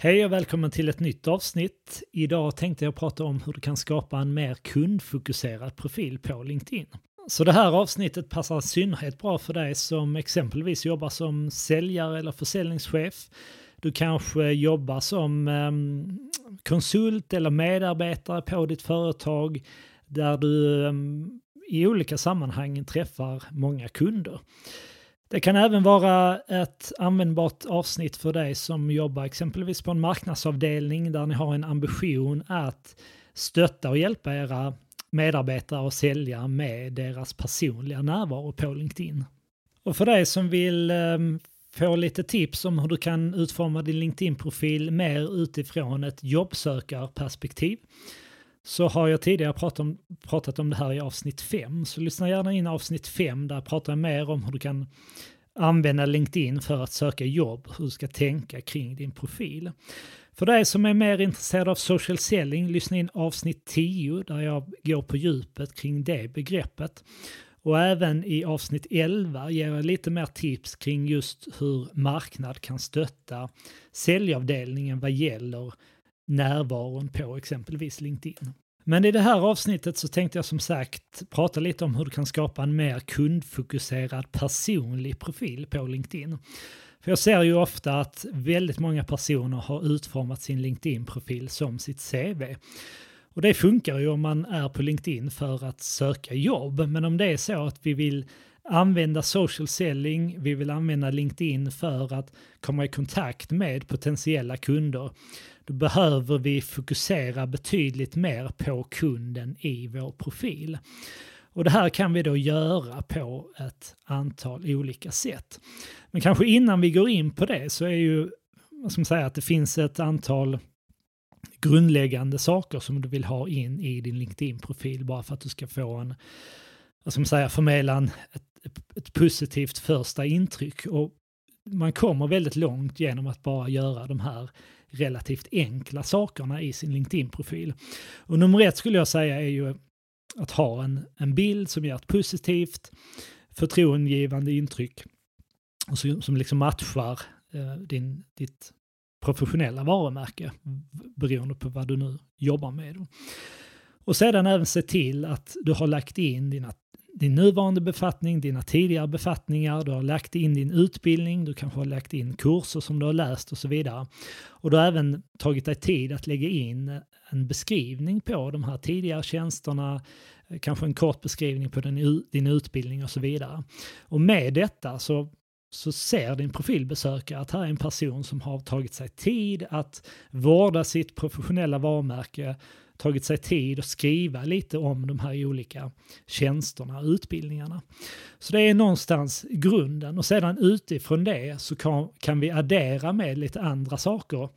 Hej och välkommen till ett nytt avsnitt. Idag tänkte jag prata om hur du kan skapa en mer kundfokuserad profil på LinkedIn. Så det här avsnittet passar i synnerhet bra för dig som exempelvis jobbar som säljare eller försäljningschef. Du kanske jobbar som ehm, konsult eller medarbetare på ditt företag där du ehm, i olika sammanhang träffar många kunder. Det kan även vara ett användbart avsnitt för dig som jobbar exempelvis på en marknadsavdelning där ni har en ambition att stötta och hjälpa era medarbetare och sälja med deras personliga närvaro på LinkedIn. Och för dig som vill ehm, få lite tips om hur du kan utforma din LinkedIn-profil mer utifrån ett jobbsökarperspektiv så har jag tidigare pratat om, pratat om det här i avsnitt 5. Så lyssna gärna in avsnitt 5 där pratar jag mer om hur du kan använda LinkedIn för att söka jobb, hur du ska tänka kring din profil. För dig som är mer intresserad av social selling, lyssna in avsnitt 10 där jag går på djupet kring det begreppet. Och även i avsnitt 11 ger jag lite mer tips kring just hur marknad kan stötta säljavdelningen vad gäller närvaron på exempelvis LinkedIn. Men i det här avsnittet så tänkte jag som sagt prata lite om hur du kan skapa en mer kundfokuserad personlig profil på LinkedIn. För jag ser ju ofta att väldigt många personer har utformat sin LinkedIn-profil som sitt CV. Och det funkar ju om man är på LinkedIn för att söka jobb, men om det är så att vi vill använda social selling, vi vill använda LinkedIn för att komma i kontakt med potentiella kunder, då behöver vi fokusera betydligt mer på kunden i vår profil. Och det här kan vi då göra på ett antal olika sätt. Men kanske innan vi går in på det så är ju, vad ska man säga, att det finns ett antal grundläggande saker som du vill ha in i din LinkedIn-profil bara för att du ska få en, vad ska man säga, förmedla en, ett, ett positivt första intryck. Och man kommer väldigt långt genom att bara göra de här relativt enkla sakerna i sin LinkedIn-profil. Och nummer ett skulle jag säga är ju att ha en, en bild som ger ett positivt, förtroendegivande intryck och som, som liksom matchar eh, din, ditt professionella varumärke beroende på vad du nu jobbar med. Och sedan även se till att du har lagt in dina din nuvarande befattning, dina tidigare befattningar, du har lagt in din utbildning, du kanske har lagt in kurser som du har läst och så vidare. Och du har även tagit dig tid att lägga in en beskrivning på de här tidigare tjänsterna, kanske en kort beskrivning på din, din utbildning och så vidare. Och med detta så så ser din profilbesökare att här är en person som har tagit sig tid att vårda sitt professionella varumärke, tagit sig tid att skriva lite om de här olika tjänsterna och utbildningarna. Så det är någonstans grunden och sedan utifrån det så kan, kan vi addera med lite andra saker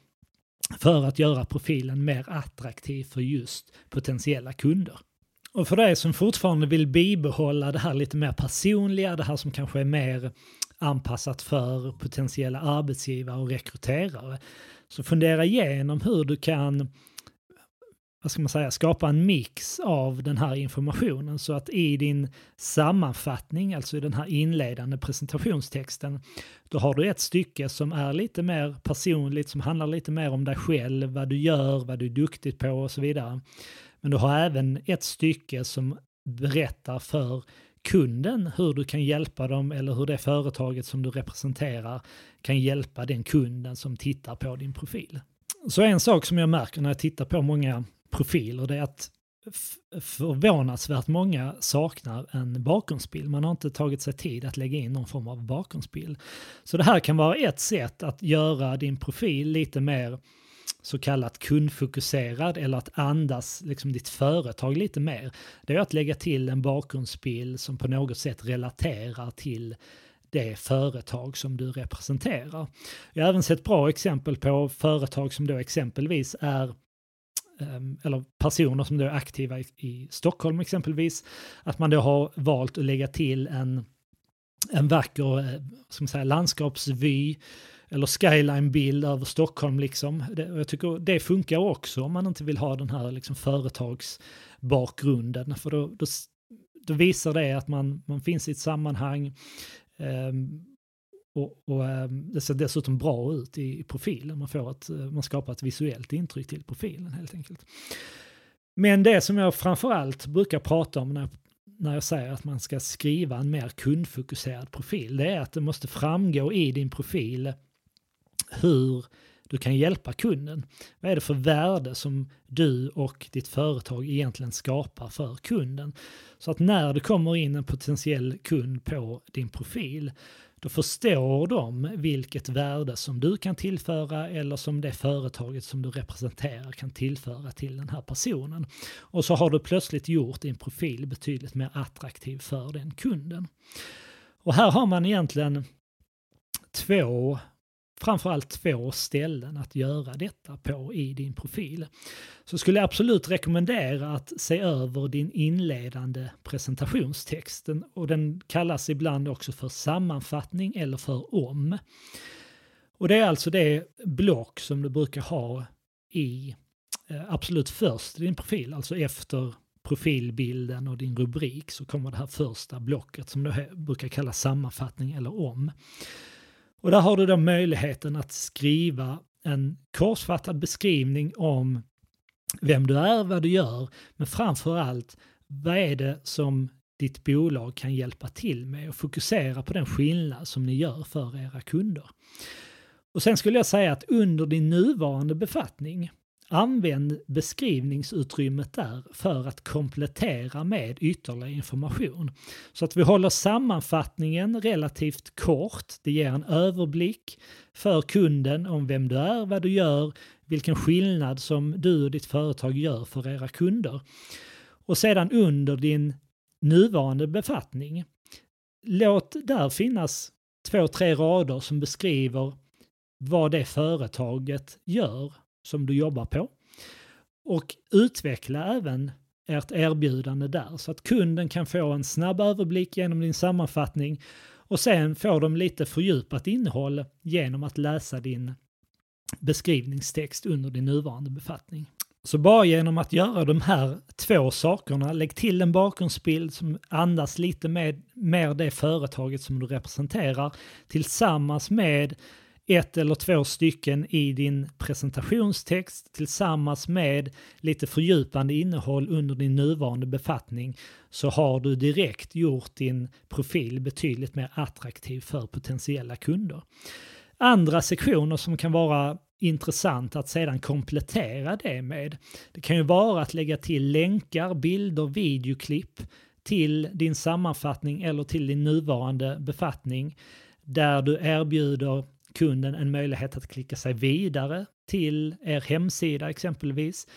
för att göra profilen mer attraktiv för just potentiella kunder. Och för dig som fortfarande vill bibehålla det här lite mer personliga, det här som kanske är mer anpassat för potentiella arbetsgivare och rekryterare, så fundera igenom hur du kan vad ska man säga, skapa en mix av den här informationen så att i din sammanfattning, alltså i den här inledande presentationstexten, då har du ett stycke som är lite mer personligt, som handlar lite mer om dig själv, vad du gör, vad du är duktig på och så vidare. Men du har även ett stycke som berättar för kunden hur du kan hjälpa dem eller hur det företaget som du representerar kan hjälpa den kunden som tittar på din profil. Så en sak som jag märker när jag tittar på många profiler det är att förvånansvärt många saknar en bakgrundsbild. Man har inte tagit sig tid att lägga in någon form av bakgrundsbild. Så det här kan vara ett sätt att göra din profil lite mer så kallat kundfokuserad eller att andas liksom ditt företag lite mer. Det är att lägga till en bakgrundsbild som på något sätt relaterar till det företag som du representerar. Jag har även sett bra exempel på företag som då exempelvis är Ehm, eller personer som då är aktiva i, i Stockholm exempelvis, att man då har valt att lägga till en, en vacker eh, ska man säga, landskapsvy eller skyline-bild över Stockholm. Liksom. Det, jag tycker det funkar också om man inte vill ha den här liksom, företagsbakgrunden. För då, då, då visar det att man, man finns i ett sammanhang. Ehm, och, och ehm, det ser dessutom bra ut i profilen. Man, får ett, eh, man skapar ett visuellt intryck till profilen helt enkelt. Men det som jag framförallt brukar prata om när när jag säger att man ska skriva en mer kundfokuserad profil, det är att det måste framgå i din profil hur du kan hjälpa kunden. Vad är det för värde som du och ditt företag egentligen skapar för kunden? Så att när det kommer in en potentiell kund på din profil, då förstår de vilket värde som du kan tillföra eller som det företaget som du representerar kan tillföra till den här personen. Och så har du plötsligt gjort din profil betydligt mer attraktiv för den kunden. Och här har man egentligen två framförallt två ställen att göra detta på i din profil. Så skulle jag absolut rekommendera att se över din inledande presentationstext. Och den kallas ibland också för sammanfattning eller för om. Och det är alltså det block som du brukar ha i eh, absolut först i din profil, alltså efter profilbilden och din rubrik så kommer det här första blocket som du brukar kallas sammanfattning eller om. Och där har du då möjligheten att skriva en korsfattad beskrivning om vem du är, vad du gör, men framför allt vad är det som ditt bolag kan hjälpa till med och fokusera på den skillnad som ni gör för era kunder. Och sen skulle jag säga att under din nuvarande befattning Använd beskrivningsutrymmet där för att komplettera med ytterligare information. Så att vi håller sammanfattningen relativt kort. Det ger en överblick för kunden om vem du är, vad du gör, vilken skillnad som du och ditt företag gör för era kunder. Och sedan under din nuvarande befattning, låt där finnas två, tre rader som beskriver vad det företaget gör som du jobbar på. Och utveckla även ert erbjudande där så att kunden kan få en snabb överblick genom din sammanfattning och sen får de lite fördjupat innehåll genom att läsa din beskrivningstext under din nuvarande befattning. Så bara genom att göra de här två sakerna, lägg till en bakgrundsbild som andas lite med, mer det företaget som du representerar tillsammans med ett eller två stycken i din presentationstext tillsammans med lite fördjupande innehåll under din nuvarande befattning så har du direkt gjort din profil betydligt mer attraktiv för potentiella kunder. Andra sektioner som kan vara intressant att sedan komplettera det med. Det kan ju vara att lägga till länkar, bilder, videoklipp till din sammanfattning eller till din nuvarande befattning där du erbjuder kunden en möjlighet att klicka sig vidare till er hemsida exempelvis.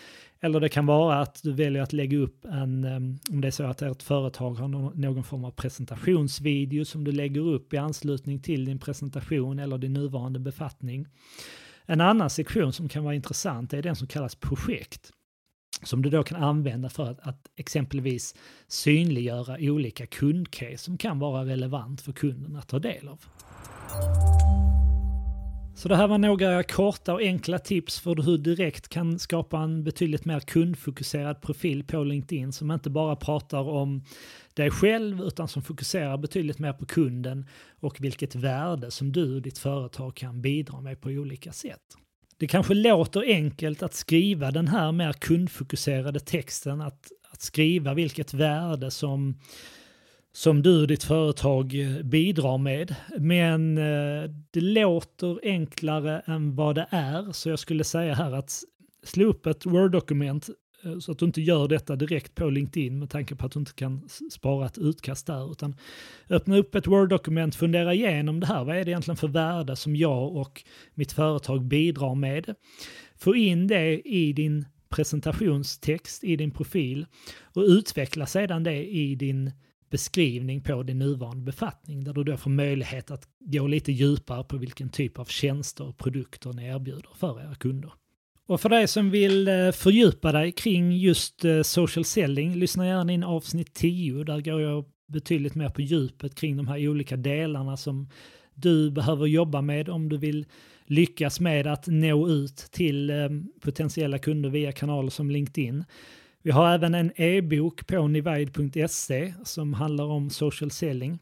Eller det kan vara att du väljer att lägga upp en, om det är så att ert företag har någon form av presentationsvideo som du lägger upp i anslutning till din presentation eller din nuvarande befattning. En annan sektion som kan vara intressant är den som kallas projekt. Som du då kan använda för att, att exempelvis synliggöra olika kundcase som kan vara relevant för kunden att ta del av. Så det här var några korta och enkla tips för hur du direkt kan skapa en betydligt mer kundfokuserad profil på LinkedIn som inte bara pratar om dig själv utan som fokuserar betydligt mer på kunden och vilket värde som du och ditt företag kan bidra med på olika sätt. Det kanske låter enkelt att skriva den här mer kundfokuserade texten, att, att skriva vilket värde som som du och ditt företag eh, bidrar med. Men eh, det låter enklare än vad det är, så jag skulle säga här att slå upp ett Word-dokument eh, så att du inte gör detta direkt på LinkedIn med tanke på att du inte kan spara ett utkast där, utan öppna upp ett Word-dokument, fundera igenom det här. Vad är det egentligen för värde som jag och mitt företag bidrar med? Få in det i din presentationstext, i din profil och utveckla sedan det i din beskrivning på din nuvarande befattning där du då får möjlighet att gå lite djupare på vilken typ av tjänster och produkter ni erbjuder för era kunder. Och för dig som vill eh, fördjupa dig kring just eh, social selling, lyssna gärna in avsnitt 10. Där går jag betydligt mer på djupet kring de här olika delarna som du behöver jobba med om du vill lyckas med att nå ut till eh, potentiella kunder via kanaler som LinkedIn. Vi har även en e-bok på nivide.se som handlar om social selling.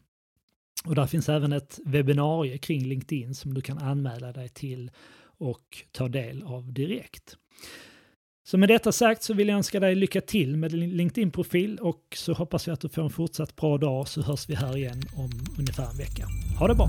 Och där finns även ett webbinarie kring LinkedIn som du kan anmäla dig till och ta del av direkt. Så med detta sagt så vill jag önska dig lycka till med din LinkedIn-profil och så hoppas jag att du får en fortsatt bra dag så hörs vi här igen om ungefär en vecka. Ha det bra!